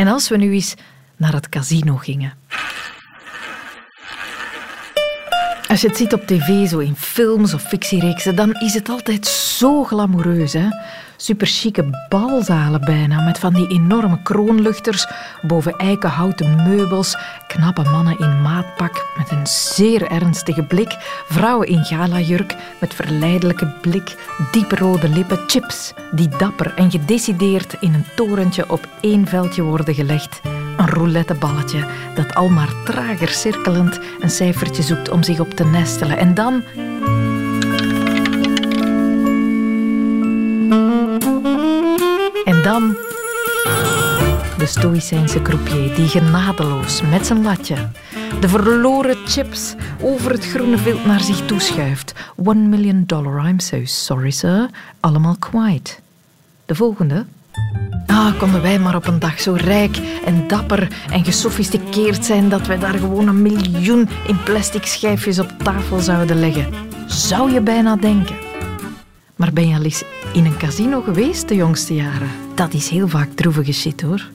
En als we nu eens naar het casino gingen. Als je het ziet op tv, zo in films of fictiereeksen, dan is het altijd zo glamoureus. Hè? Superchique balzalen bijna, met van die enorme kroonluchters boven eikenhouten meubels, knappe mannen in maatpak met een zeer ernstige blik, vrouwen in galajurk met verleidelijke blik, dieprode lippen, chips die dapper en gedecideerd in een torentje op één veldje worden gelegd. Een rouletteballetje dat al maar trager cirkelend een cijfertje zoekt om zich op te nestelen. En dan... En dan... De Stoïcijnse croupier die genadeloos met zijn latje de verloren chips over het groene veld naar zich toeschuift. One million dollar, I'm so sorry sir. Allemaal kwijt. De volgende Ah, konden wij maar op een dag zo rijk en dapper en gesofisticeerd zijn dat wij daar gewoon een miljoen in plastic schijfjes op tafel zouden leggen. Zou je bijna denken. Maar ben je al eens in een casino geweest de jongste jaren? Dat is heel vaak droevige shit hoor.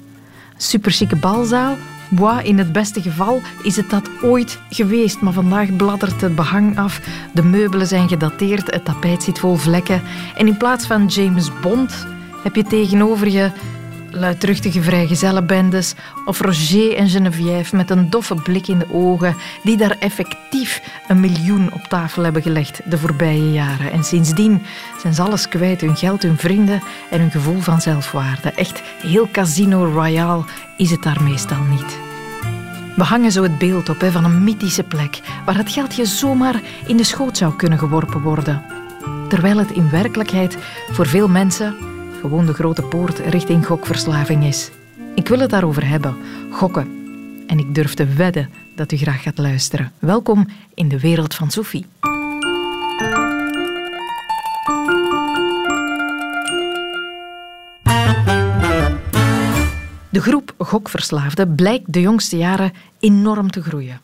Superchique balzaal, Bois, in het beste geval is het dat ooit geweest, maar vandaag bladdert het behang af, de meubelen zijn gedateerd, het tapijt zit vol vlekken en in plaats van James Bond heb je tegenover je luidruchtige vrijgezellenbendes of Roger en Geneviève met een doffe blik in de ogen die daar effectief een miljoen op tafel hebben gelegd de voorbije jaren. En sindsdien zijn ze alles kwijt, hun geld, hun vrienden en hun gevoel van zelfwaarde. Echt heel Casino Royale is het daar meestal niet. We hangen zo het beeld op van een mythische plek waar het geld je zomaar in de schoot zou kunnen geworpen worden. Terwijl het in werkelijkheid voor veel mensen gewoon de grote poort richting gokverslaving is. Ik wil het daarover hebben. Gokken. En ik durf te wedden dat u graag gaat luisteren. Welkom in de wereld van Sophie. De groep gokverslaafden blijkt de jongste jaren enorm te groeien.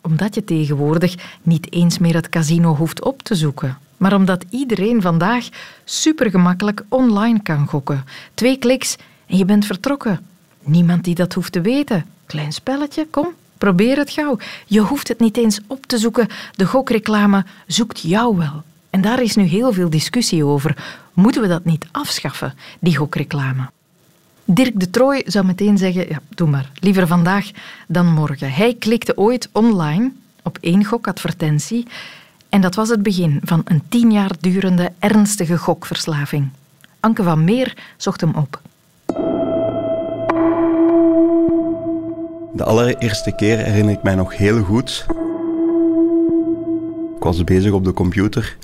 Omdat je tegenwoordig niet eens meer het casino hoeft op te zoeken maar omdat iedereen vandaag supergemakkelijk online kan gokken. Twee kliks en je bent vertrokken. Niemand die dat hoeft te weten. Klein spelletje, kom, probeer het gauw. Je hoeft het niet eens op te zoeken. De gokreclame zoekt jou wel. En daar is nu heel veel discussie over. Moeten we dat niet afschaffen, die gokreclame? Dirk de Trooij zou meteen zeggen, ja, doe maar, liever vandaag dan morgen. Hij klikte ooit online op één gokadvertentie en dat was het begin van een tien jaar durende ernstige gokverslaving. Anke van Meer zocht hem op. De allereerste keer herinner ik mij nog heel goed. Ik was bezig op de computer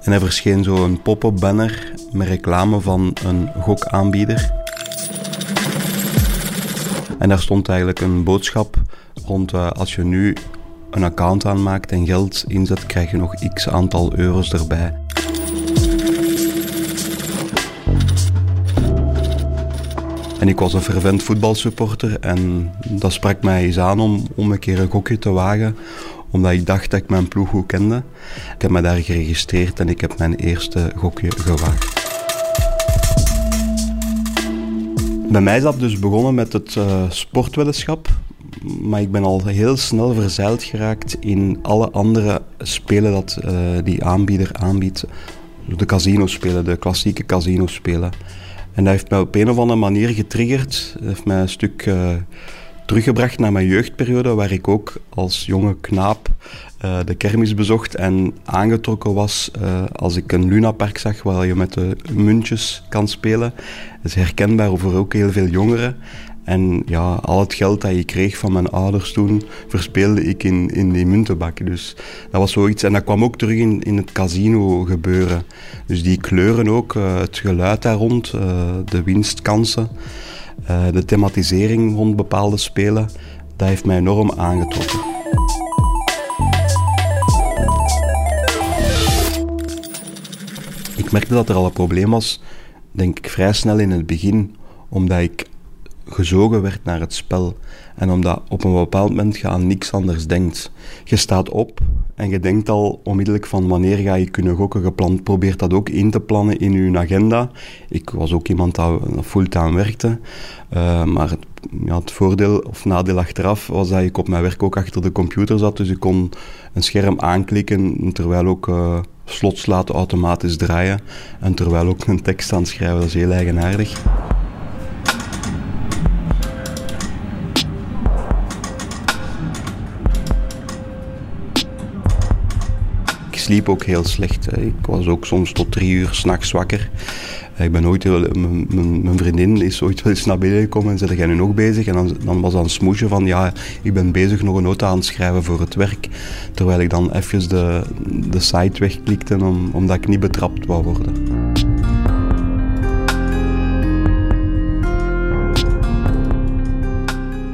en er verscheen zo een pop-up banner met reclame van een gokaanbieder. En daar stond eigenlijk een boodschap rond uh, als je nu een account aanmaakt en geld inzet, krijg je nog x aantal euro's erbij. En ik was een fervent voetbalsupporter en dat sprak mij eens aan om, om een keer een gokje te wagen, omdat ik dacht dat ik mijn ploeg goed kende. Ik heb me daar geregistreerd en ik heb mijn eerste gokje gewaagd. Bij mij is dat dus begonnen met het uh, sportweddenschap maar ik ben al heel snel verzeild geraakt in alle andere spelen dat uh, die aanbieder aanbiedt. De casino-spelen, de klassieke casino-spelen. En dat heeft mij op een of andere manier getriggerd. Dat heeft mij een stuk uh, teruggebracht naar mijn jeugdperiode, waar ik ook als jonge knaap uh, de kermis bezocht en aangetrokken was als ik een lunapark zag waar je met de muntjes kan spelen. Dat is herkenbaar voor ook heel veel jongeren. En ja, al het geld dat je kreeg van mijn ouders toen, verspeelde ik in, in die muntenbak. Dus dat was zoiets. En dat kwam ook terug in, in het casino gebeuren. Dus die kleuren ook, uh, het geluid daar rond, uh, de winstkansen, uh, de thematisering rond bepaalde spelen, dat heeft mij enorm aangetrokken. Ik merkte dat er al een probleem was, denk ik vrij snel in het begin, omdat ik gezogen werd naar het spel. En omdat op een bepaald moment je aan niks anders denkt. Je staat op en je denkt al onmiddellijk van wanneer ga je kunnen gokken. Gepland probeert dat ook in te plannen in je agenda. Ik was ook iemand dat fulltime werkte. Uh, maar het ja, het voordeel of nadeel achteraf was dat ik op mijn werk ook achter de computer zat. Dus ik kon een scherm aanklikken terwijl ook uh, slots laten automatisch draaien. En terwijl ook een tekst aan schrijven. Dat is heel eigenaardig. Sliep ook heel slecht. Ik was ook soms tot drie uur s'nachts wakker. Ik ben ooit, mijn, vriendin is ooit wel eens naar binnen gekomen en zei, jij nu nog bezig? En dan, dan was dat een smoesje van, ja, ik ben bezig nog een nota aan het schrijven voor het werk. Terwijl ik dan even de, de site wegklikte om, omdat ik niet betrapt wou worden.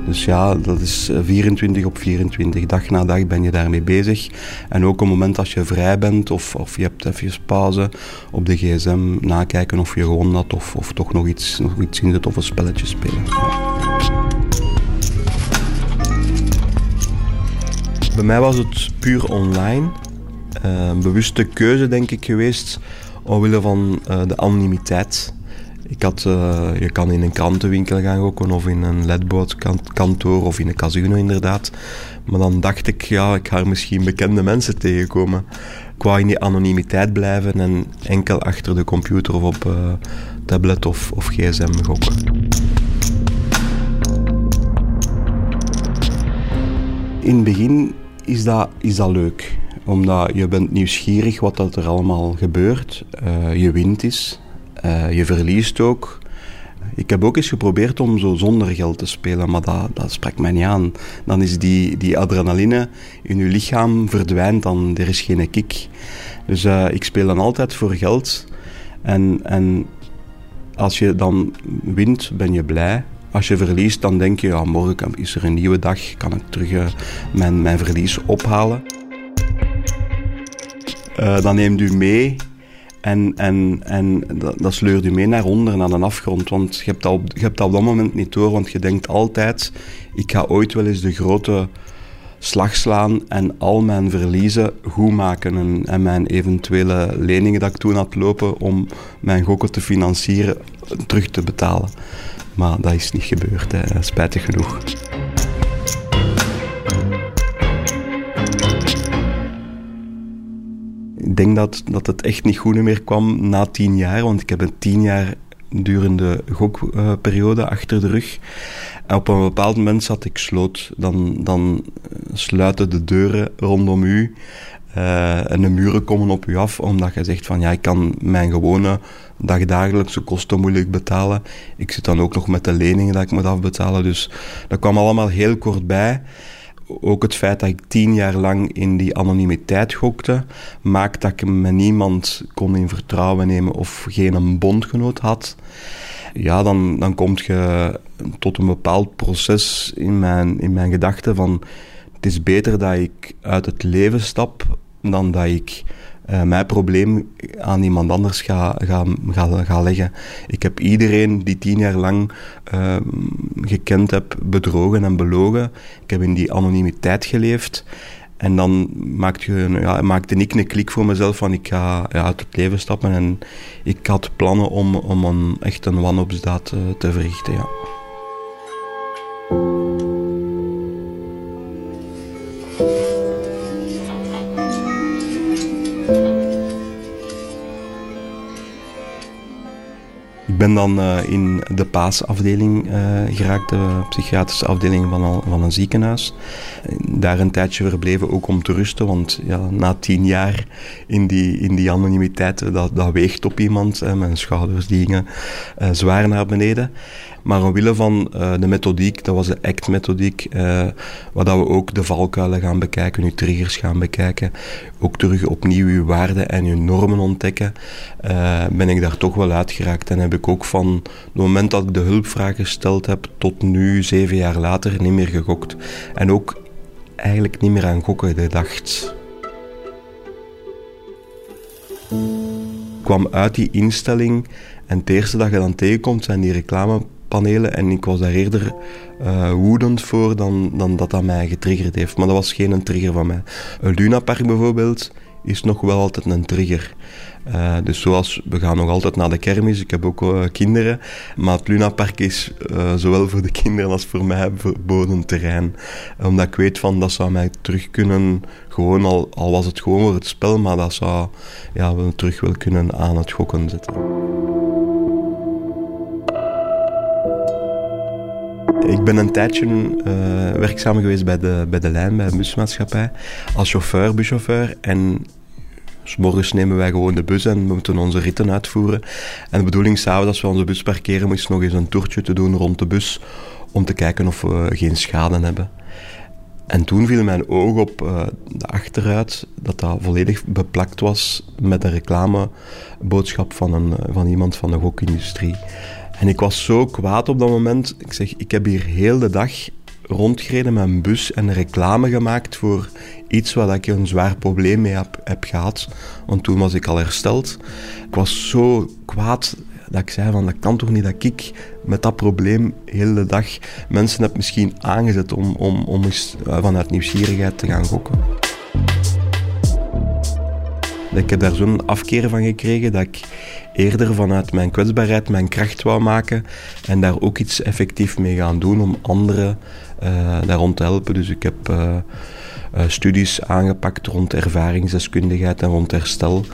Dus ja, dat is 24 op 24. Dag na dag ben je daarmee bezig. En ook op het moment als je vrij bent of, of je hebt even pauze op de gsm, nakijken of je gewonnen had of, of toch nog iets, nog iets in zit of een spelletje spelen. Bij mij was het puur online. Een bewuste keuze, denk ik, geweest omwille van uh, de anonimiteit. Ik had, uh, je kan in een krantenwinkel gaan gokken of in een ledbootkantoor of in een casino inderdaad. Maar dan dacht ik, ja, ik ga misschien bekende mensen tegenkomen. Ik wou in die anonimiteit blijven en enkel achter de computer of op uh, tablet of, of gsm gokken. In het begin is dat, is dat leuk omdat je bent nieuwsgierig wat er allemaal gebeurt. Uh, je wint is. Uh, je verliest ook. Ik heb ook eens geprobeerd om zo zonder geld te spelen, maar dat, dat sprak mij niet aan. Dan is die, die adrenaline in je lichaam verdwijnt, dan er is geen kick. Dus uh, ik speel dan altijd voor geld. En, en als je dan wint, ben je blij. Als je verliest, dan denk je, ja, morgen is er een nieuwe dag, kan ik terug uh, mijn, mijn verlies ophalen. Dan neemt u mee en, en, en dat, dat sleurt je mee naar onder, naar de afgrond. Want je hebt, dat op, je hebt dat op dat moment niet door, want je denkt altijd: ik ga ooit wel eens de grote slag slaan en al mijn verliezen goed maken. En, en mijn eventuele leningen dat ik toen had lopen om mijn gokken te financieren, terug te betalen. Maar dat is niet gebeurd, hè. spijtig genoeg. Denk dat, dat het echt niet goed meer kwam na tien jaar, want ik heb een tien jaar durende gokperiode achter de rug. Op een bepaald moment zat ik sloot. Dan, dan sluiten de deuren rondom u uh, en de muren komen op u af, omdat je zegt van ja, ik kan mijn gewone dagdagelijkse kosten moeilijk betalen. Ik zit dan ook nog met de leningen dat ik moet afbetalen, dus dat kwam allemaal heel kort bij ook het feit dat ik tien jaar lang in die anonimiteit gokte, maakt dat ik met niemand kon in vertrouwen nemen of geen een bondgenoot had. Ja, dan, dan kom je tot een bepaald proces in mijn, in mijn gedachten van het is beter dat ik uit het leven stap dan dat ik uh, mijn probleem aan iemand anders ga, ga, ga, leggen. Ik heb iedereen die tien jaar lang uh, gekend heb bedrogen en belogen. Ik heb in die anonimiteit geleefd. En dan maakte, ja, maakte ik een klik voor mezelf van ik ga ja, uit het leven stappen. En ik had plannen om, om een, echt een wanhoopsdaad uh, te verrichten. Ja. Ik ben dan uh, in de paasafdeling uh, geraakt, de psychiatrische afdeling van, van een ziekenhuis. Daar een tijdje verbleven, ook om te rusten, want ja, na tien jaar in die, in die anonimiteit, dat, dat weegt op iemand. Mijn schouders die gingen zwaar naar beneden. Maar omwille van uh, de methodiek, dat was de ACT-methodiek, uh, waar dat we ook de valkuilen gaan bekijken, uw triggers gaan bekijken, ook terug opnieuw uw waarden en uw normen ontdekken, uh, ben ik daar toch wel uitgeraakt. En heb ik ook van het moment dat ik de hulpvraag gesteld heb tot nu, zeven jaar later, niet meer gegokt. En ook eigenlijk niet meer aan gokken gedacht. Ik kwam uit die instelling en het eerste dat je dan tegenkomt zijn die reclame panelen. En ik was daar eerder uh, woedend voor dan, dan dat dat mij getriggerd heeft. Maar dat was geen trigger van mij. Een Luna Park bijvoorbeeld is nog wel altijd een trigger. Uh, dus zoals, we gaan nog altijd naar de kermis, ik heb ook uh, kinderen, maar het Lunapark is zowel voor de kinderen als voor mij verboden terrein. Omdat ik weet van, dat zou mij terug kunnen, gewoon al, al was het gewoon voor het spel, maar dat zou ja, terug wel kunnen aan het gokken zetten. Ik ben een tijdje uh, werkzaam geweest bij de, bij de lijn, bij de busmaatschappij, als chauffeur, buschauffeur. En s morgens nemen wij gewoon de bus en we moeten onze ritten uitvoeren. En de bedoeling s'avonds, als we onze bus parkeren, is nog eens een toertje te doen rond de bus om te kijken of we geen schade hebben. En toen viel mijn oog op uh, de achteruit dat dat volledig beplakt was met een reclameboodschap van, een, van iemand van de gokindustrie. En ik was zo kwaad op dat moment. Ik zeg, ik heb hier heel de dag rondgereden met een bus en reclame gemaakt voor iets waar ik een zwaar probleem mee heb, heb gehad. Want toen was ik al hersteld. Ik was zo kwaad dat ik zei van dat kan toch niet dat ik met dat probleem heel de dag mensen heb misschien aangezet om, om, om eens eh, vanuit nieuwsgierigheid te gaan gokken. Ik heb daar zo'n afkeer van gekregen dat ik eerder vanuit mijn kwetsbaarheid mijn kracht wou maken en daar ook iets effectief mee gaan doen om anderen uh, daar rond te helpen. Dus ik heb uh, uh, studies aangepakt rond ervaringsdeskundigheid en rond herstel.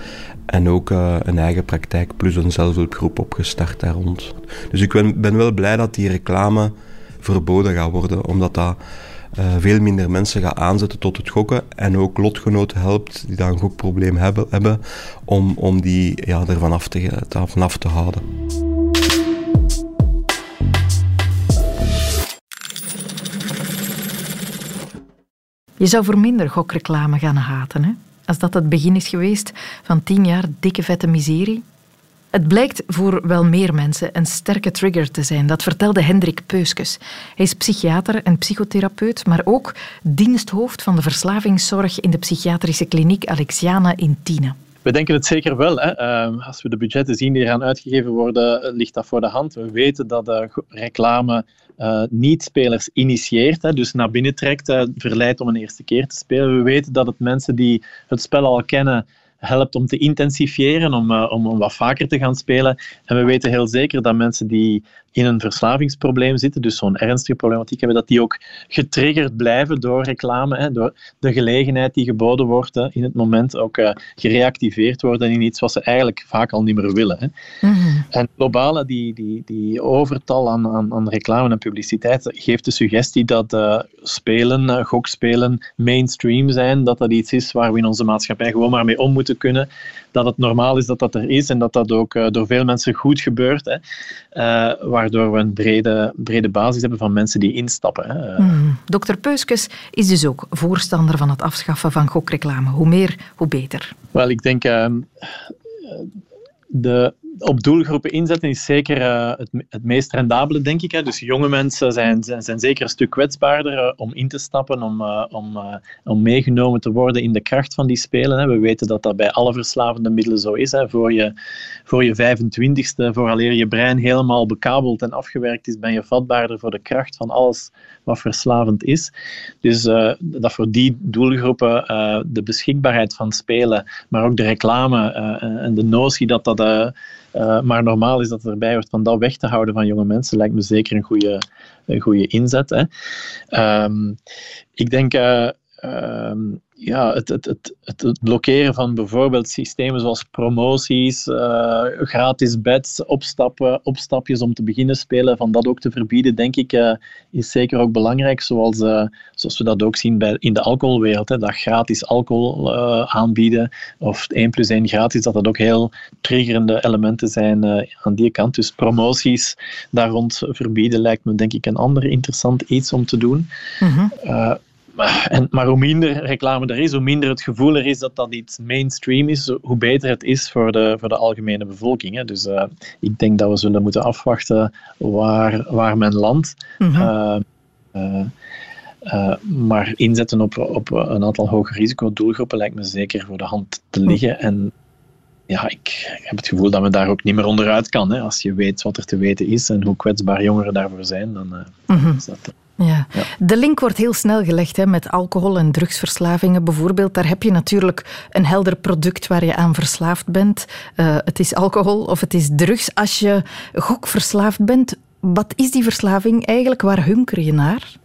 En ook een eigen praktijk plus een zelfhulpgroep opgestart daar rond. Dus ik ben, ben wel blij dat die reclame verboden gaat worden, omdat dat uh, veel minder mensen gaat aanzetten tot het gokken en ook lotgenoten helpt die daar een gokprobleem hebben, hebben om, om die ja, ervan af te, af te houden. Je zou voor minder gokreclame gaan haten, hè? Als dat het begin is geweest van tien jaar dikke vette miserie, het blijkt voor wel meer mensen een sterke trigger te zijn. Dat vertelde Hendrik Peuskes. Hij is psychiater en psychotherapeut, maar ook diensthoofd van de verslavingszorg in de psychiatrische kliniek Alexiana in Tiene. We denken het zeker wel. Hè. Ehm, als we de budgetten zien die eraan uitgegeven worden, ligt dat voor de hand. We weten dat de reclame uh, niet-spelers initieert, dus naar binnen trekt, uh, verleidt om een eerste keer te spelen. We weten dat het mensen die het spel al kennen, helpt om te intensifiëren, om, uh, om, om wat vaker te gaan spelen. En we weten heel zeker dat mensen die in een verslavingsprobleem zitten, dus zo'n ernstige problematiek hebben, dat die ook getriggerd blijven door reclame, hè, door de gelegenheid die geboden wordt hè, in het moment ook uh, gereactiveerd worden in iets wat ze eigenlijk vaak al niet meer willen. Hè. Mm En globaal, die, die, die overtal aan, aan, aan reclame en publiciteit geeft de suggestie dat uh, spelen, uh, gokspelen, mainstream zijn, dat dat iets is waar we in onze maatschappij gewoon maar mee om moeten kunnen dat het normaal is dat dat er is en dat dat ook door veel mensen goed gebeurt. Hè, uh, waardoor we een brede, brede basis hebben van mensen die instappen. Hè. Mm. Dokter Peuskes is dus ook voorstander van het afschaffen van gokreclame. Hoe meer, hoe beter. Wel, ik denk... Uh, de, op doelgroepen inzetten is zeker uh, het, het meest rendabele, denk ik. Hè. Dus jonge mensen zijn, zijn, zijn zeker een stuk kwetsbaarder uh, om in te stappen, om, uh, om, om meegenomen te worden in de kracht van die spelen. Hè. We weten dat dat bij alle verslavende middelen zo is. Hè. Voor, je, voor je 25ste, vooraleer je brein helemaal bekabeld en afgewerkt is, ben je vatbaarder voor de kracht van alles wat verslavend is. Dus dat voor die doelgroepen de beschikbaarheid van spelen, maar ook de reclame en de notie dat dat uh, maar normaal is dat erbij wordt van dat weg te houden van jonge mensen, lijkt me zeker een goede, een goede inzet. Hè. Um, ik denk uh, um, ja, het, het, het, het, blokkeren van bijvoorbeeld systemen zoals promoties, uh, gratis beds, opstappen, opstapjes om te beginnen spelen, van dat ook te verbieden, denk ik, uh, is zeker ook belangrijk. Zoals, uh, zoals we dat ook zien bij, in de alcoholwereld. Hè, dat gratis alcohol aanbieden of 1 plus 1 gratis, dat dat ook heel triggerende elementen zijn aan die kant. Dus promoties daar rond verbieden lijkt me denk ik een ander interessant iets om te doen. Mm -hmm. En, maar hoe minder reclame er is, hoe minder het gevoel er is dat dat iets mainstream is, hoe beter het is voor de, voor de algemene bevolking. Hè. Dus uh, ik denk dat we zullen moeten afwachten waar, waar men landt. Mm -hmm. uh, uh, maar inzetten op, op een aantal hoge risico doelgroepen lijkt me zeker voor de hand te liggen. En ja, ik heb het gevoel dat men daar ook niet meer onderuit kan. Hè. Als je weet wat er te weten is en hoe kwetsbaar jongeren daarvoor zijn, dan uh, is dat... Ja. De link wordt heel snel gelegd hè, met alcohol- en drugsverslavingen bijvoorbeeld. Daar heb je natuurlijk een helder product waar je aan verslaafd bent. Uh, het is alcohol of het is drugs. Als je gokverslaafd bent, wat is die verslaving eigenlijk? Waar hunker je naar?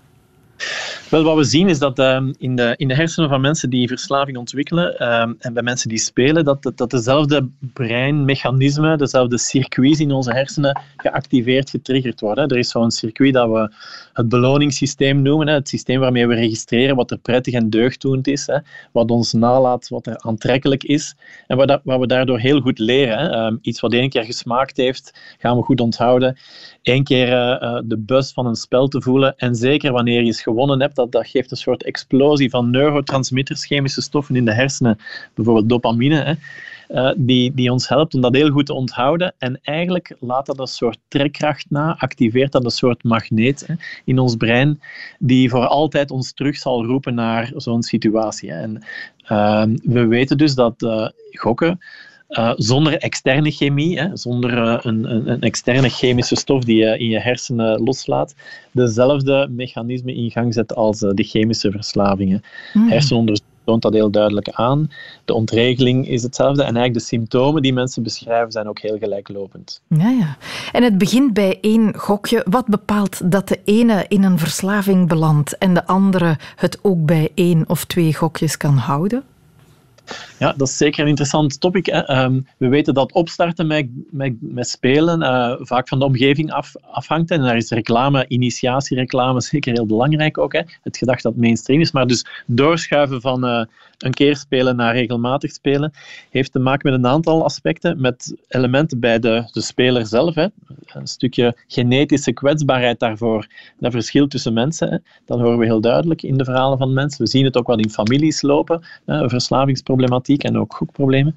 Wel, wat we zien is dat uh, in, de, in de hersenen van mensen die verslaving ontwikkelen uh, en bij mensen die spelen, dat, dat, dezelfde breinmechanismen, dezelfde circuits in onze hersenen geactiveerd, getriggerd worden. Er is zo'n circuit dat we het beloningssysteem noemen, hè, het systeem waarmee we registreren wat er prettig en deugddoend is, hè, wat ons nalaat, wat er aantrekkelijk is en wat we daardoor heel goed leren. Hè. Uh, iets wat één keer gesmaakt heeft, gaan we goed onthouden. Eén keer uh, de bus van een spel te voelen en zeker wanneer je eens gewonnen hebt, dat, dat geeft een soort explosie van neurotransmitters, chemische stoffen in de hersenen, bijvoorbeeld dopamine. Hè. Uh, die, die ons helpt om dat heel goed te onthouden. En eigenlijk laat dat een soort trekkracht na, activeert dat een soort magneet hè, in ons brein, die voor altijd ons terug zal roepen naar zo'n situatie. Hè. En uh, we weten dus dat uh, gokken uh, zonder externe chemie, hè, zonder uh, een, een, een, externe chemische stof die je in je hersenen loslaat, dezelfde mechanismen in gang zet als uh, de chemische verslavingen. Mm. Hersenonderzoek toont dat heel duidelijk aan. De ontregeling is hetzelfde en eigenlijk de symptomen die mensen beschrijven zijn ook heel gelijklopend. Ja, ja. En het begint bij één gokje. Wat bepaalt dat de ene in een verslaving belandt en de andere het ook bij één of twee gokjes kan houden? Ja, dat is zeker een interessant topic. Um, we weten dat opstarten met, met, met spelen uh, vaak van de omgeving af, afhangt. En daar is reclame, initiatiereclame zeker heel belangrijk ook. Hè. Het gedacht dat mainstream is. Maar dus doorschuiven van uh, een keer spelen naar regelmatig spelen heeft te maken met een aantal aspecten. Met elementen bij de, de speler zelf. Hè. Een stukje genetische kwetsbaarheid daarvoor. Dat verschilt tussen mensen. Hè. Dat horen we heel duidelijk in de verhalen van mensen. We zien het ook wel in families lopen. Hè. Verslavingsproblematiek en ook gokproblemen.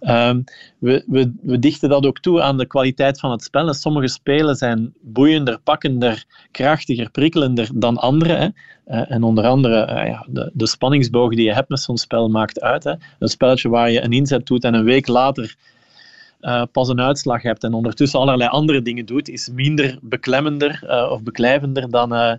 Um, we, we, we dichten dat ook toe aan de kwaliteit van het spel. sommige spelen zijn boeiender, pakkender, krachtiger, prikkelender dan andere. Hè. Uh, en onder andere uh, ja, de, de spanningsboog die je hebt met zo'n spel maakt uit. Hè. Een spelletje waar je een inzet doet en een week later uh, pas een uitslag hebt en ondertussen allerlei andere dingen doet, is minder beklemmender uh, of beklijvender dan, uh,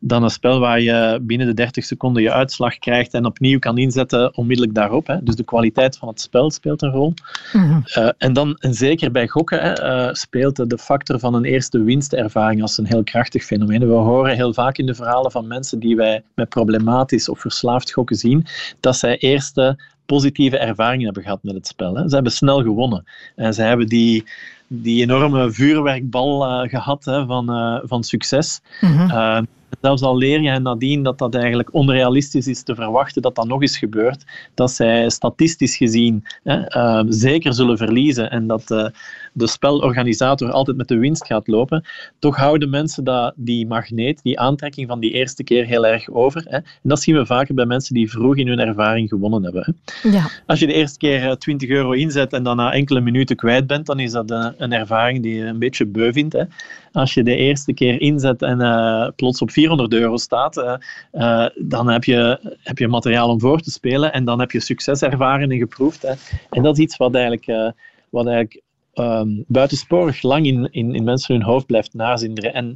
dan een spel waar je binnen de 30 seconden je uitslag krijgt en opnieuw kan inzetten onmiddellijk daarop. Hè. Dus de kwaliteit van het spel speelt een rol. -hmm. en dan, en zeker bij gokken, hè, speelt de factor van een eerste winstervaring als een heel krachtig fenomeen. We horen heel vaak in de verhalen van mensen die wij met problematisch of verslaafd gokken zien, dat zij eerste positieve ervaringen hebben gehad met het spel. Hè. Ze hebben snel gewonnen. En ze hebben die, die enorme vuurwerkbal uh, gehad hè, van, uh, van succes. Mm -hmm. zelfs al leer je nadien dat dat eigenlijk onrealistisch is te verwachten dat dat nog eens gebeurt, dat zij statistisch gezien hè, zeker zullen verliezen en dat de spelorganisator altijd met de winst gaat lopen, toch houden mensen dat, die magneet, die aantrekking van die eerste keer heel erg over. Hè. En dat zien we vaker bij mensen die vroeg in hun ervaring gewonnen hebben. Hè. Ja. Als je de eerste keer 20 euro inzet en dan na enkele minuten kwijt bent, dan is dat een, een ervaring die je een beetje beu vindt. Hè. Als je de eerste keer inzet en uh, plots op 400 euro staat, uh, uh, dan heb je, heb je materiaal om voor te spelen en dan heb je succes ervaren en geproefd. Hè. En dat is iets wat eigenlijk, wat eigenlijk um, buitensporig lang in, in, in mensen hun hoofd blijft nazinderen. En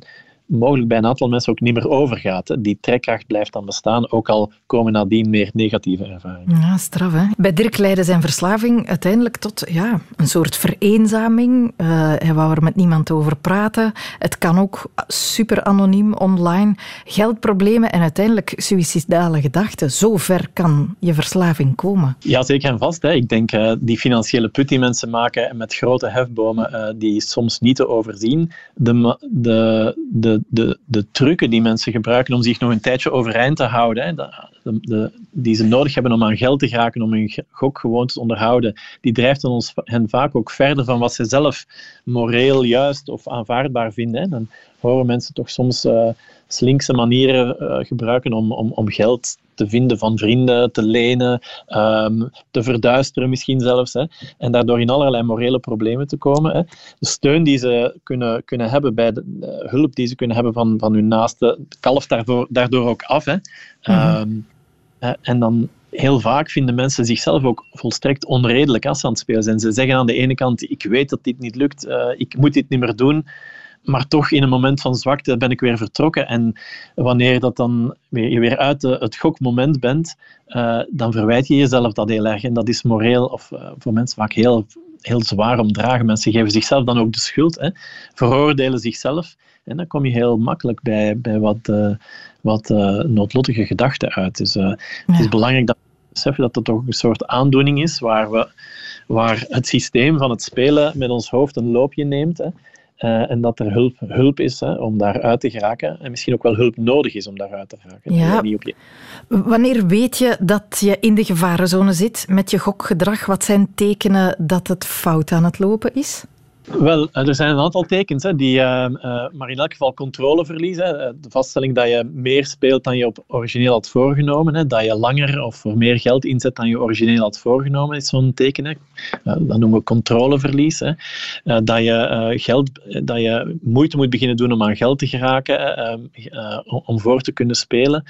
mogelijk bij een aantal mensen ook niet meer overgaat. Die trekkracht blijft dan bestaan, ook al komen nadien meer negatieve ervaringen. Ja, straf hè. Bij Dirk leidde zijn verslaving uiteindelijk tot ja, een soort vereenzaming. Uh, hij wou er met niemand over praten. Het kan ook super anoniem online. Geldproblemen en uiteindelijk suïcidale gedachten. Zo ver kan je verslaving komen. Ja, zeker en vast. Hè. Ik denk uh, die financiële put die mensen maken met grote hefbomen, uh, die soms niet te overzien. De, de, de de, de trucken die mensen gebruiken om zich nog een tijdje overeind te houden, hè, de, de, die ze nodig hebben om aan geld te geraken, om hun gokgewoontes te onderhouden, die drijft ons, hen vaak ook verder van wat ze zelf moreel juist of aanvaardbaar vinden. Hè. Dan horen mensen toch soms uh, slinkse manieren uh, gebruiken om, om, om geld te vinden van vrienden, te lenen, um, te verduisteren misschien zelfs. Hè, en daardoor in allerlei morele problemen te komen. Hè. De steun die ze kunnen, kunnen hebben bij de, de hulp die ze kunnen hebben van, van hun naaste, kalft daarvoor, daardoor ook af. Hè. Mm -hmm. um, en dan heel vaak vinden mensen zichzelf ook volstrekt onredelijk als aan het spelen zijn. Ze zeggen aan de ene kant, ik weet dat dit niet lukt, uh, ik moet dit niet meer doen, maar toch in een moment van zwakte ben ik weer vertrokken. En wanneer dat dan weer, je weer uit het gokmoment bent, uh, dan verwijt je jezelf dat heel erg. En dat is moreel, of uh, voor mensen vaak heel, heel zwaar om dragen. Mensen geven zichzelf dan ook de schuld, hè, veroordelen zichzelf. En dan kom je heel makkelijk bij, bij wat, uh, wat noodlottige gedachten uit. Dus ja. het is belangrijk dat we beseffen dat het toch een soort aandoening is waar, we, waar het systeem van het spelen met ons hoofd een loopje neemt. Hè. Uh, en dat er hulp, hulp is hè, om daaruit te geraken. En misschien ook wel hulp nodig is om daaruit te geraken. Ja. Niet op je... Wanneer weet je dat je in de gevarenzone zit met je gokgedrag? Wat zijn tekenen dat het fout aan het lopen is? Wel, eh, er zijn een aantal tekens hè, die uh, uh, maar in elk geval controle verliezen. De vaststelling dat je meer speelt dan je op origineel had voorgenomen, hè, dat je langer of voor meer geld inzet dan je origineel had voorgenomen, is zo'n teken. Hè. dat noemen we controleverlies. Hè. dat, je, geld, dat je moeite moet beginnen doen om aan geld te geraken, om voor te kunnen spelen.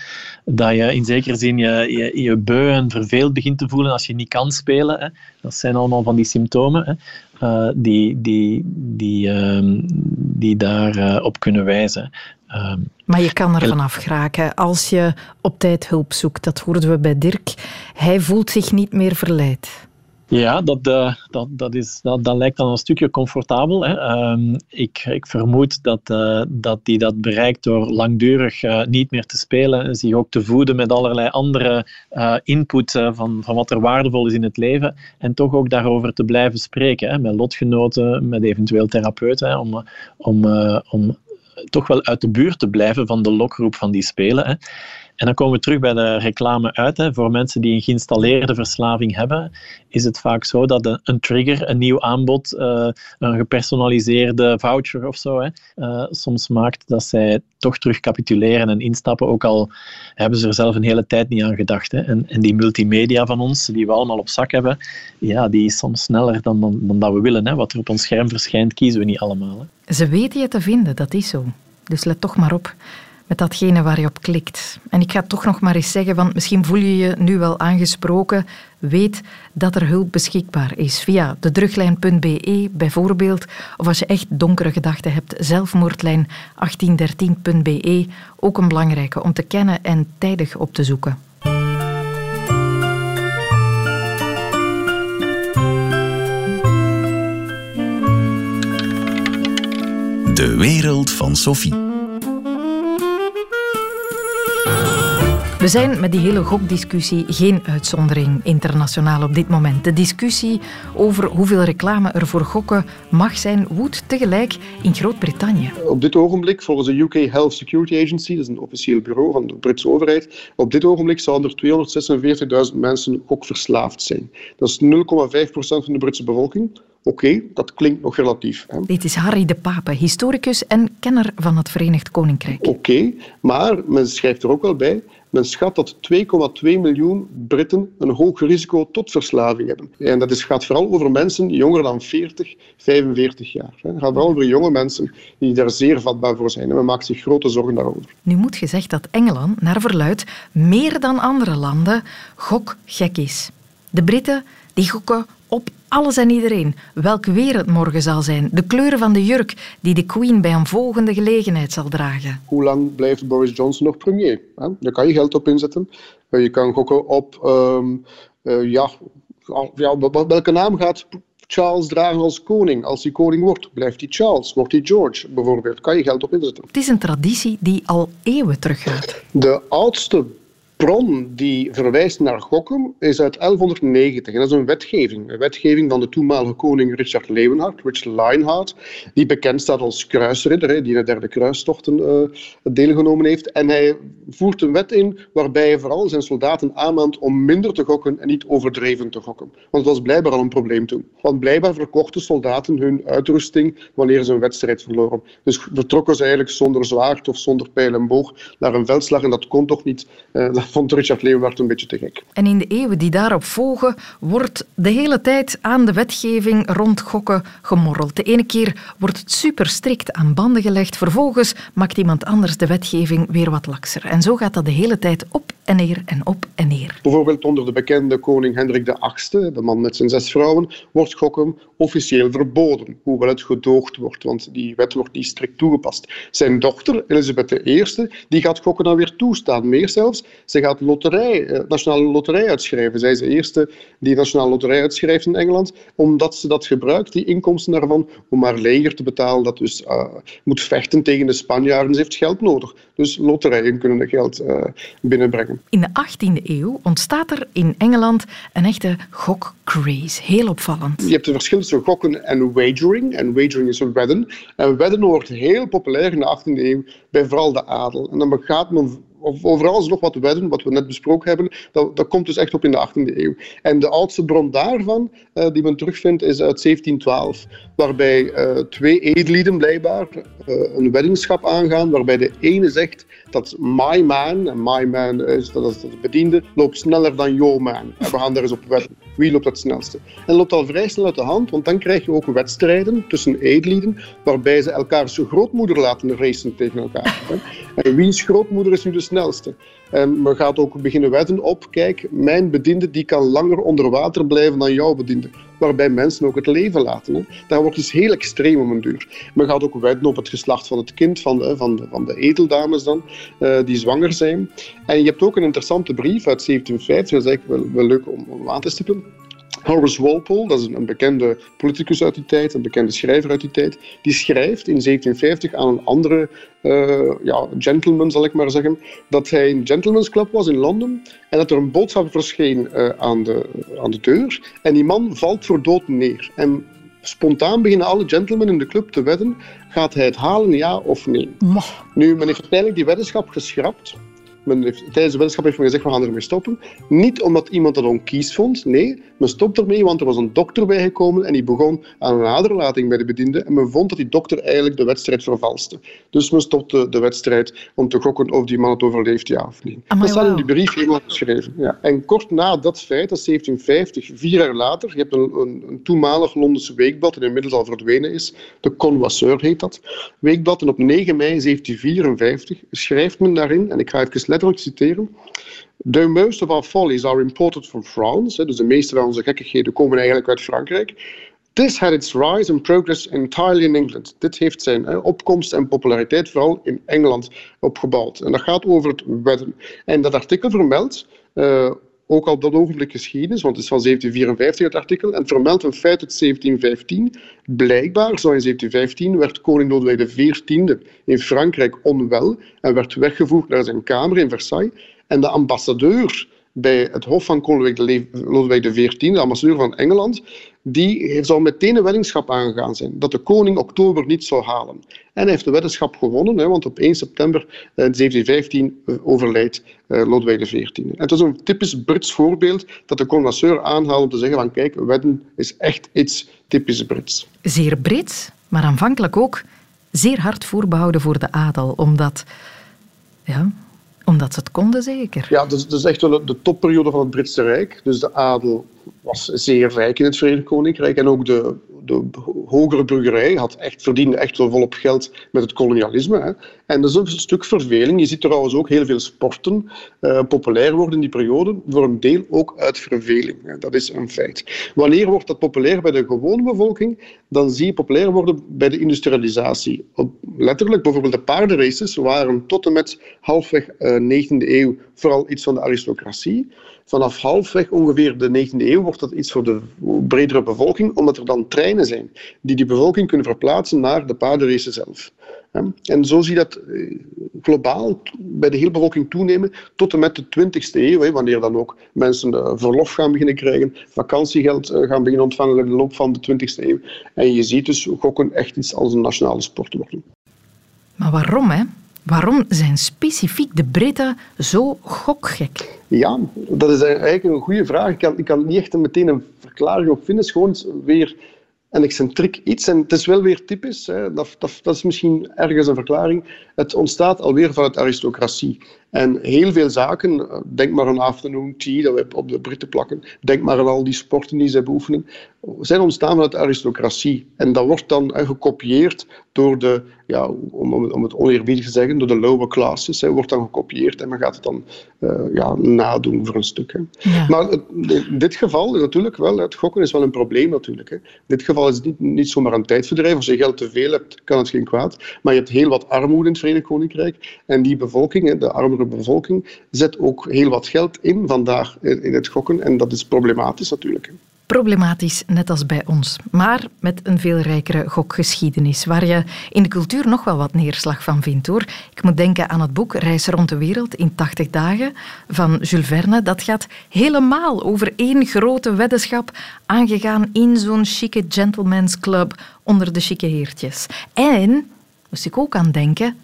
Dat je in zekere zin je, je, je beu en verveeld begint te voelen als je niet kan spelen. Hè. Dat zijn allemaal van die symptomen. Hè. Uh, die, die, die, uh, die daarop uh, op kunnen wijzen. Ehm, maar je kan er vanaf geraken als je op tijd hulp zoekt. Dat hoorden we bij Dirk. Hij voelt zich niet meer verleid. Ja, dat, uh, dat, dat, is, dat, dat lijkt dan een stukje comfortabel. Hè. Um, ik, ik vermoed dat, uh, dat hij dat bereikt door langdurig uh, niet meer te spelen en zich ook te voeden met allerlei andere input van, van wat er waardevol is in het leven en toch ook daarover te blijven spreken hè, met lotgenoten, met eventueel therapeuten, hè, om, om, om toch wel uit de buurt te blijven van de lokroep van die spelen. Hè. En dan komen we terug bij de reclame uit. Hè. Voor mensen die een geïnstalleerde verslaving hebben, is het vaak zo dat een, trigger, een nieuw aanbod, uh, een gepersonaliseerde voucher of zo, hè, uh, soms maakt dat zij toch terug capituleren en instappen, ook al hebben ze er zelf een hele tijd niet aan gedacht. Hè. En, die multimedia van ons, die we allemaal op zak hebben, ja, die is soms sneller dan, dan, dan dat we willen. Hè. Wat er op ons scherm verschijnt, kiezen we niet allemaal. Ze weten je te vinden, dat is zo. Dus let toch maar op met datgene waar je op klikt. En ik ga toch nog maar eens zeggen, want misschien voel je je nu wel aangesproken. Weet dat er hulp beschikbaar is via de druglijn.be bijvoorbeeld. Of als je echt donkere gedachten hebt, zelfmoordlijn 1813.be. Ook een belangrijke om te kennen en tijdig op te zoeken. De wereld van Sophie. We zijn met die hele gokdiscussie geen uitzondering internationaal op dit moment. De discussie over hoeveel reclame er voor gokken mag zijn woedt tegelijk in Groot-Brittannië. Op dit ogenblik, volgens de UK Health Security Agency, dat is een officieel bureau van de Britse overheid, op dit ogenblik zouden er 246.000 mensen gokverslaafd zijn. Dat is 0,5% van de Britse bevolking. Oké, okay, dat klinkt nog relatief. Hè. Dit is Harry de Pape, historicus en kenner van het Verenigd Koninkrijk. Oké, okay, maar men schrijft er ook wel bij men schat dat 2,2 miljoen Britten een hoog risico tot verslaving hebben. En dat is, gaat vooral over mensen jonger dan 40, 45 jaar. Het gaat vooral over jonge mensen die daar zeer vatbaar voor zijn. En men maakt zich grote zorgen daarover. Nu moet gezegd dat Engeland, naar verluid, meer dan andere landen gokgek is. De Britten die gokken op alles en iedereen, welk weer het morgen zal zijn, de kleuren van de jurk die de Queen bij een volgende gelegenheid zal dragen. Hoe lang blijft Boris Johnson nog premier? Daar kan je geld op inzetten. Je kan gokken op, um, uh, ja, ja, welke naam gaat Charles dragen als koning? Als hij koning wordt, blijft hij Charles, wordt hij George bijvoorbeeld. Kan je geld op inzetten. Het is een traditie die al eeuwen teruggaat. De oudste bron die verwijst naar gokken is uit 1190. En dat is een wetgeving. Een wetgeving van de toenmalige koning Richard Leeuwenhard, Richard Lionheart, die bekend staat als kruisridder, die in de derde kruistochten uh, deelgenomen heeft. En hij voert een wet in waarbij hij vooral zijn soldaten aanmaant om minder te gokken en niet overdreven te gokken. Want dat was blijkbaar al een probleem toen. Want blijkbaar verkochten soldaten hun uitrusting wanneer ze een wedstrijd verloren. Dus vertrokken ze eigenlijk zonder zwaard of zonder pijl en boog naar een veldslag en dat kon toch niet. Uh, vond Richard Leeuwenhard een beetje te gek. En in de eeuwen die daarop volgen, wordt de hele tijd aan de wetgeving rond gokken gemorreld. De ene keer wordt het super strikt aan banden gelegd, vervolgens maakt iemand anders de wetgeving weer wat lakser. En zo gaat dat de hele tijd op en neer en op en neer. Bijvoorbeeld onder de bekende koning Hendrik VIII, de man met zijn zes vrouwen, wordt gokken officieel verboden, hoewel het gedoogd wordt, want die wet wordt niet strikt toegepast. Zijn dochter, Elisabeth I, die gaat gokken dan weer toestaan. Meer zelfs, ze gaat loterij, eh, nationale loterij uitschrijven. Zij is de eerste die nationale loterij uitschrijft in Engeland, omdat ze dat gebruikt, die inkomsten daarvan, om haar leger te betalen dat dus uh, moet vechten tegen de Spanjaarden. Ze heeft geld nodig. Dus loterijen kunnen dat geld uh, binnenbrengen. In de 18e eeuw ontstaat er in Engeland een echte gokcraze. Heel opvallend. Je hebt een verschil tussen gokken en wagering. En wagering is een wedden. En wedden wordt heel populair in de 18e eeuw bij vooral de adel. En dan gaat men overal is nog wat wedden, wat we net besproken hebben, dat, dat komt dus echt op in de 18e eeuw. En de oudste bron daarvan, uh, die men terugvindt, is uit 1712, waarbij uh, twee edellieden blijkbaar uh, een weddingschap aangaan, waarbij de ene zegt dat my man, en my man is, dat is de bediende, loopt sneller dan your man. En we gaan daar eens op wedden. Wie loopt het snelste? En dat loopt al vrij snel uit de hand, want dan krijg je ook wedstrijden tussen edellieden, waarbij ze elkaars grootmoeder laten racen tegen elkaar. En wiens grootmoeder is nu de snelste? En men gaat ook beginnen wedden op, kijk, mijn bediende die kan langer onder water blijven dan jouw bediende. Waarbij mensen ook het leven laten. Hè. Wordt dus heel extreem om een duur. Men gaat ook wedden op het geslacht van het kind, van de, van van de edeldames dan, uh, die zwanger zijn. En je hebt ook een interessante brief uit 1750, dat is wel, wel leuk om, om te stippen. Horace Walpole, dat is een bekende politicus uit die tijd, een bekende schrijver uit die tijd, die schrijft in 1750 aan een andere uh, ja, gentleman, zal ik maar zeggen, dat hij een gentleman's club was in Londen en dat er een boodschap verscheen uh, aan, de, aan de deur en die man valt voor dood neer. En spontaan beginnen alle gentlemen in de club te wedden, gaat hij het halen, ja of nee? Nu, men heeft uiteindelijk die weddenschap geschrapt men heeft, tijdens de weddenschap heeft men gezegd, we gaan ermee stoppen. Niet omdat iemand dat onkies vond, nee. Men stopt ermee, want er was een dokter bijgekomen en die begon aan een aderlating bij de bediende. En men vond dat die dokter eigenlijk de wedstrijd vervalste. Dus men stopte de wedstrijd om te gokken of die man het overleeft, ja of nee. Amai, dat staat in die brief helemaal geschreven. Ja. En kort na dat feit, dat is 1750, vier jaar later, je hebt een, een, een toenmalig Londense weekblad, dat inmiddels al verdwenen is, de Connoisseur heet dat, weekblad. En op 9 mei 1754 schrijft men daarin, en ik ga even letterlijk citeren. The most of our follies are imported from France. Dus de meeste van onze gekkigheden komen eigenlijk uit Frankrijk. This had its rise and progress entirely in England. Dit heeft zijn opkomst en populariteit vooral in Engeland opgebouwd. En dat gaat over het wedden. En dat artikel vermeldt uh, ook al op dat ogenblik geschiedenis, want het is van 1754 het artikel, en vermeldt een feit uit 1715. Blijkbaar, zo in 1715, werd koning Lodewijk XIV in Frankrijk onwel en werd weggevoerd naar zijn kamer in Versailles. En de ambassadeur bij het hof van koning Lodewijk XIV, de ambassadeur van Engeland, die zou meteen een weddingschap aangegaan zijn, dat de koning oktober niet zou halen. En hij heeft de weddenschap gewonnen, hè, want op 1 september eh, 1715 uh, overlijdt uh, Lodewijk XIV. En het is een typisch Brits voorbeeld dat de connoisseur aanhaalt om te zeggen van kijk, wedden is echt iets typisch Brits. Zeer Brits, maar aanvankelijk ook zeer hard voorbehouden voor de adel, omdat... Ja, omdat ze het konden, zeker. Ja, dat is, dat is echt wel de topperiode van het Britse Rijk. Dus de adel was zeer rijk in het Verenigd Koninkrijk. En ook de, de hogere burgerij had echt, verdiende echt wel volop geld met het kolonialisme. Hè. En dat is een stuk verveling. Je ziet trouwens ook heel veel sporten uh, populair worden in die periode. Voor een deel ook uit verveling. Hè. Dat is een feit. Wanneer wordt dat populair bij de gewone bevolking? Dan zie je populair worden bij de industrialisatie. Op, letterlijk, bijvoorbeeld de paardenraces waren tot en met halfweg uh, 19e eeuw vooral iets van de aristocratie. Vanaf halfweg ongeveer de 19e eeuw wordt dat iets voor de bredere bevolking, omdat er dan treinen zijn die die bevolking kunnen verplaatsen naar de paardenrace zelf. En zo zie je dat globaal bij de hele bevolking toenemen tot en met de 20e eeuw, wanneer dan ook mensen verlof gaan beginnen krijgen, vakantiegeld gaan beginnen ontvangen in de loop van de 20e eeuw. En je ziet dus gokken echt iets als een nationale sport worden. Maar waarom, hè? Waarom zijn specifiek de Britten zo gokgek? Ja, dat is eigenlijk een goede vraag. Ik kan, ik kan niet echt meteen een verklaring op vinden. Het is gewoon weer een excentriek iets. En het is wel weer typisch, hè. Dat, dat, dat is misschien ergens een verklaring. Het ontstaat alweer vanuit aristocratie. En heel veel zaken, denk maar aan afternoon tea, dat we op de Britten plakken, denk maar aan al die sporten die zij beoefenen, zijn ontstaan vanuit de aristocratie. En dat wordt dan gekopieerd door de, ja, om, om het oneerbiedig te zeggen, door de lower classes. Hè, wordt dan gekopieerd en men gaat het dan uh, ja, nadoen voor een stuk. Hè. Ja. Maar het, in dit geval is natuurlijk wel, het gokken is wel een probleem natuurlijk. Hè. In dit geval is het niet, niet zomaar een tijdverdrijf. Als je geld te veel hebt, kan het geen kwaad. Maar je hebt heel wat armoede in het Verenigd Koninkrijk. En die bevolking, de bevolking, zet ook heel wat geld in vandaag in het gokken. En dat is problematisch natuurlijk. Problematisch, net als bij ons. Maar met een veel rijkere gokgeschiedenis, waar je in de cultuur nog wel wat neerslag van vindt hoor. Ik moet denken aan het boek Reis rond de wereld in 80 dagen van Jules Verne. Dat gaat helemaal over één grote weddenschap aangegaan in zo'n chique gentleman's club onder de chique heertjes. En, moest ik ook aan denken,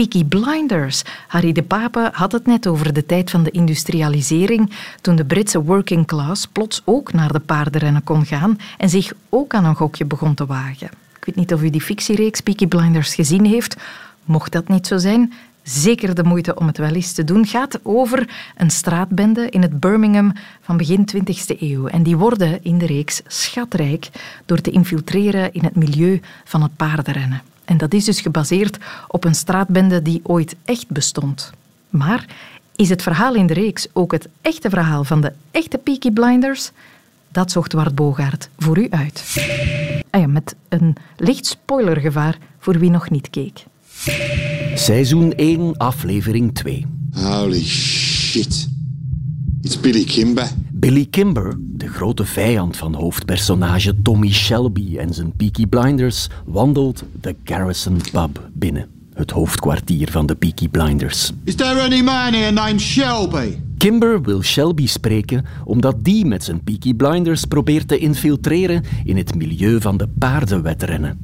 Peaky Blinders. Harry de Pape had het net over de tijd van de industrialisering, toen de Britse working class plots ook naar de paardenrennen kon gaan en zich ook aan een gokje begon te wagen. Ik weet niet of u die fictiereeks Peaky Blinders gezien heeft. Mocht dat niet zo zijn, zeker de moeite om het wel eens te doen. Gaat over een straatbende in het Birmingham van begin 20e eeuw. En die worden in de reeks schatrijk door te infiltreren in het milieu van het paardenrennen. En dat is dus gebaseerd op een straatbende die ooit echt bestond. Maar is het verhaal in de reeks ook het echte verhaal van de echte Peaky Blinders? Dat zocht Wart Bogaert voor u uit. Ah ja, met een licht spoilergevaar voor wie nog niet keek. Seizoen 1, aflevering 2. Holy shit. It's Billy Kimber. Billy Kimber, de grote vijand van hoofdpersonage Tommy Shelby en zijn Peaky Blinders, wandelt de Garrison Pub binnen. Het hoofdkwartier van de Peaky Blinders. Is there any man here named Shelby? Kimber wil Shelby spreken omdat die met zijn Peaky Blinders probeert te infiltreren in het milieu van de paardenwedrennen.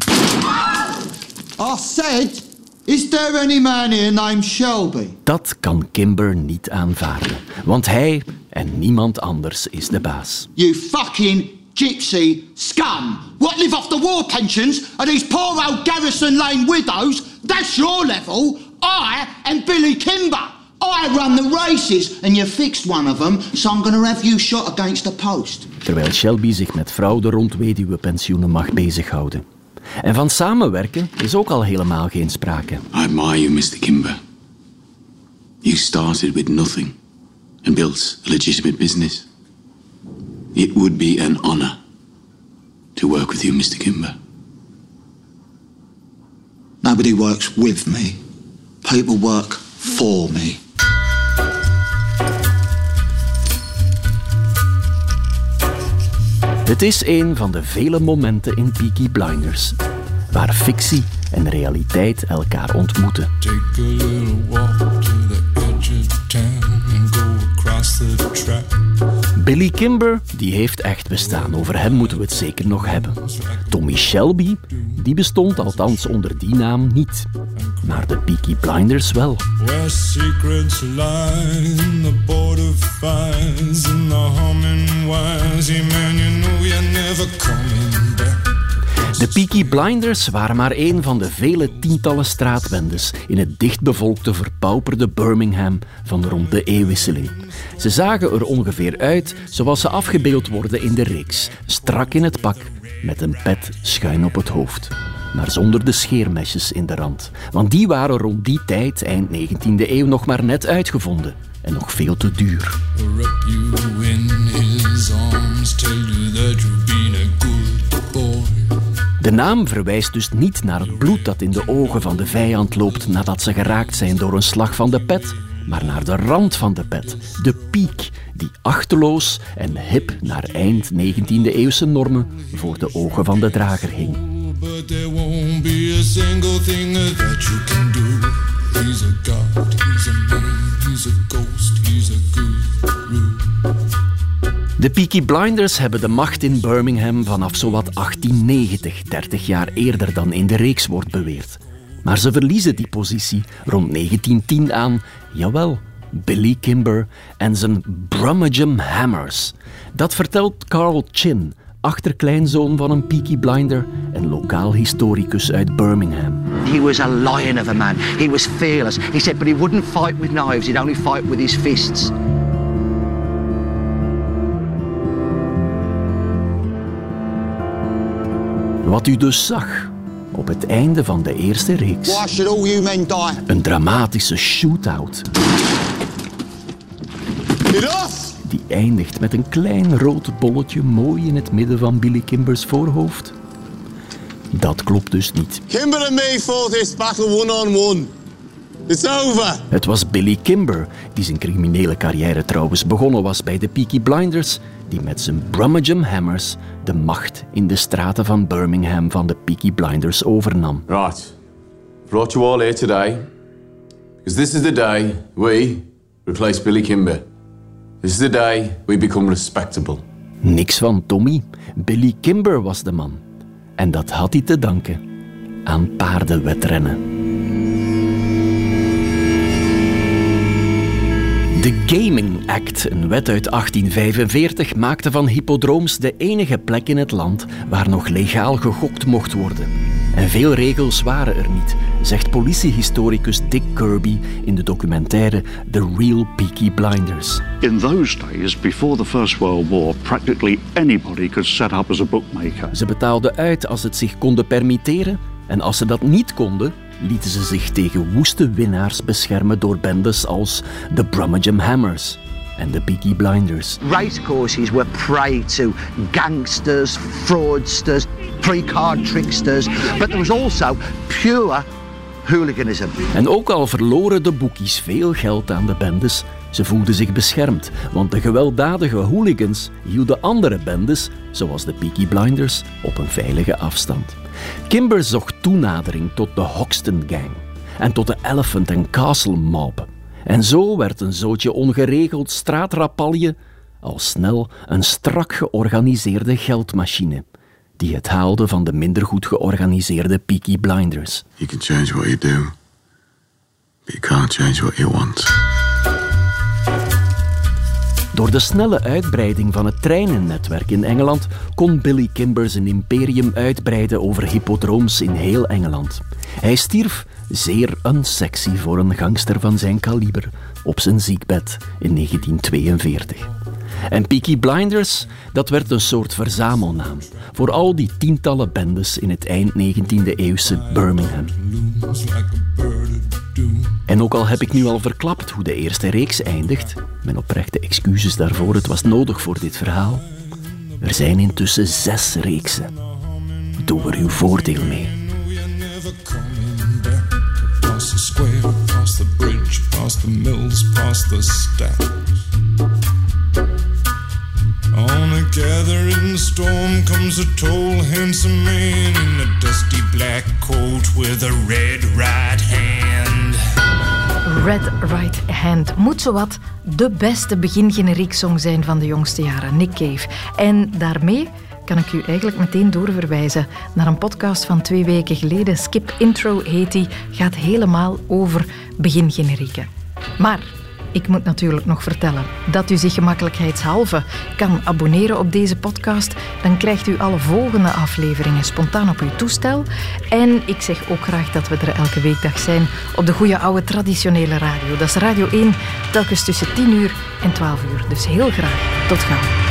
I said Is there any man here named Shelby? Dat kan Kimber niet aanvaarden, want hij en niemand anders is de baas. You fucking gypsy scum! What live off the war pensions of these poor old Garrison Lane widows? That's your level. I am Billy Kimber. I run the races and you fixed one of them, so I'm gonna have you shot against the post. Terwijl Shelby zich met fraude rond weduwepensioenen mag bezighouden. En van samenwerken is ook al helemaal geen sprake. I admire you, Mr. Kimber. You started with nothing and built a legitimate business. It would be an honor to work with you, Mr. Kimber. Nobody works with me. People work for me. Het is een van de vele momenten in Peaky Blinders waar fictie en realiteit elkaar ontmoeten. Billy Kimber, die heeft echt bestaan. Over hem moeten we het zeker nog hebben. Tommy Shelby, die bestond althans onder die naam niet. Maar de Peaky Blinders wel. Where secrets lie in the border fires and the humming wires. Yeah, man, you know you're never coming back. De Peaky Blinders waren maar een van de vele tientallen straatbendes in het dichtbevolkte, verpauperde Birmingham van rond de eeuwwisseling. Ze zagen er ongeveer uit zoals ze afgebeeld worden in de reeks, strak in het pak, met een pet schuin op het hoofd. Maar zonder de scheermesjes in de rand, want die waren rond die tijd, eind 19e eeuw, nog maar net uitgevonden en nog veel te duur. De naam verwijst dus niet naar het bloed dat in de ogen van de vijand loopt nadat ze geraakt zijn door een slag van de pet, maar naar de rand van de pet, de piek, die achterloos en hip naar eind 19e eeuwse normen voor de ogen van de drager hing. De Peaky Blinders hebben de macht in Birmingham vanaf zowat 1890, 30 jaar eerder dan in de reeks wordt beweerd. Maar ze verliezen die positie rond 1910 aan, jawel, Billy Kimber en zijn Brummagem Hammers. Dat vertelt Carl Chin, achterkleinzoon van een Peaky Blinder en lokaal historicus uit Birmingham. He was a lion of a man. He was fearless. He said, but he wouldn't fight with knives. He'd only fight with his fists. Wat u dus zag op het einde van de eerste reeks. Een dramatische shootout. Die eindigt met een klein rood bolletje mooi in het midden van Billy Kimbers voorhoofd. Dat klopt dus niet. Kimber and me fought this battle one-on-one. It's over. Het was Billy Kimber, die zijn criminele carrière trouwens begonnen was bij de Peaky Blinders, die met zijn Brummagem Hammers de macht in de straten van Birmingham van de Peaky Blinders overnam. Right. Brought you all here today. Because this is the day we replace Billy Kimber. This is the day we become respectable. Niks van Tommy. Billy Kimber was de man. En dat had hij te danken aan paardenwedrennen. De Gaming Act, een wet uit 1845, maakte van hippodromes de enige plek in het land waar nog legaal gegokt mocht worden. En veel regels waren er niet, zegt politiehistoricus Dick Kirby in de documentaire The Real Peaky Blinders. In those days, before the First World War, practically anybody could set up as a bookmaker. Ze betaalden uit als het zich konden permitteren en als ze dat niet konden, lieten ze zich tegen woeste winnaars beschermen door bendes als de Brummagem Hammers en de Peaky Blinders. Racecourses were prey to gangsters, fraudsters, pre-card tricksters, but there was also pure hooliganism. En ook al verloren de boekies veel geld aan de bendes, ze voelden zich beschermd, want de gewelddadige hooligans hielden andere bendes, zoals de Peaky Blinders, op een veilige afstand. Kimber zocht toenadering tot de Hoxton Gang en tot de Elephant and Castle Mob. En zo werd een zootje ongeregeld straatrapalje al snel een strak georganiseerde geldmachine die het haalde van de minder goed georganiseerde Peaky Blinders. You can change what you do, but you can't change what you want. Door de snelle uitbreiding van het treinennetwerk in Engeland kon Billy Kimber zijn imperium uitbreiden over hippodromes in heel Engeland. Hij stierf zeer unsexy voor een gangster van zijn kaliber op zijn ziekbed in 1942. En Peaky Blinders, dat werd een soort verzamelnaam voor al die tientallen bendes in het eind 19e eeuwse Birmingham. En ook al heb ik nu al verklapt hoe de eerste reeks eindigt, mijn oprechte excuses daarvoor, het was nodig voor dit verhaal. Er zijn intussen zes reeksen. Doe er uw voordeel mee. Past the square, the bridge, the mills, past the. Gathering storm comes a tall, handsome man in a dusty black coat with a red right hand. Red Right Hand moet zowat de beste begingeneriek song zijn van de jongste jaren, Nick Cave. En daarmee kan ik u eigenlijk meteen doorverwijzen naar een podcast van twee weken geleden. Skip Intro heet die, gaat helemaal over begingenerieken. Maar ik moet natuurlijk nog vertellen dat u zich gemakkelijkheidshalve kan abonneren op deze podcast. Dan krijgt u alle volgende afleveringen spontaan op uw toestel. En ik zeg ook graag dat we er elke weekdag zijn op de goede oude traditionele radio. Dat is Radio 1, telkens tussen 10 uur en 12 uur. Dus heel graag. Tot gauw.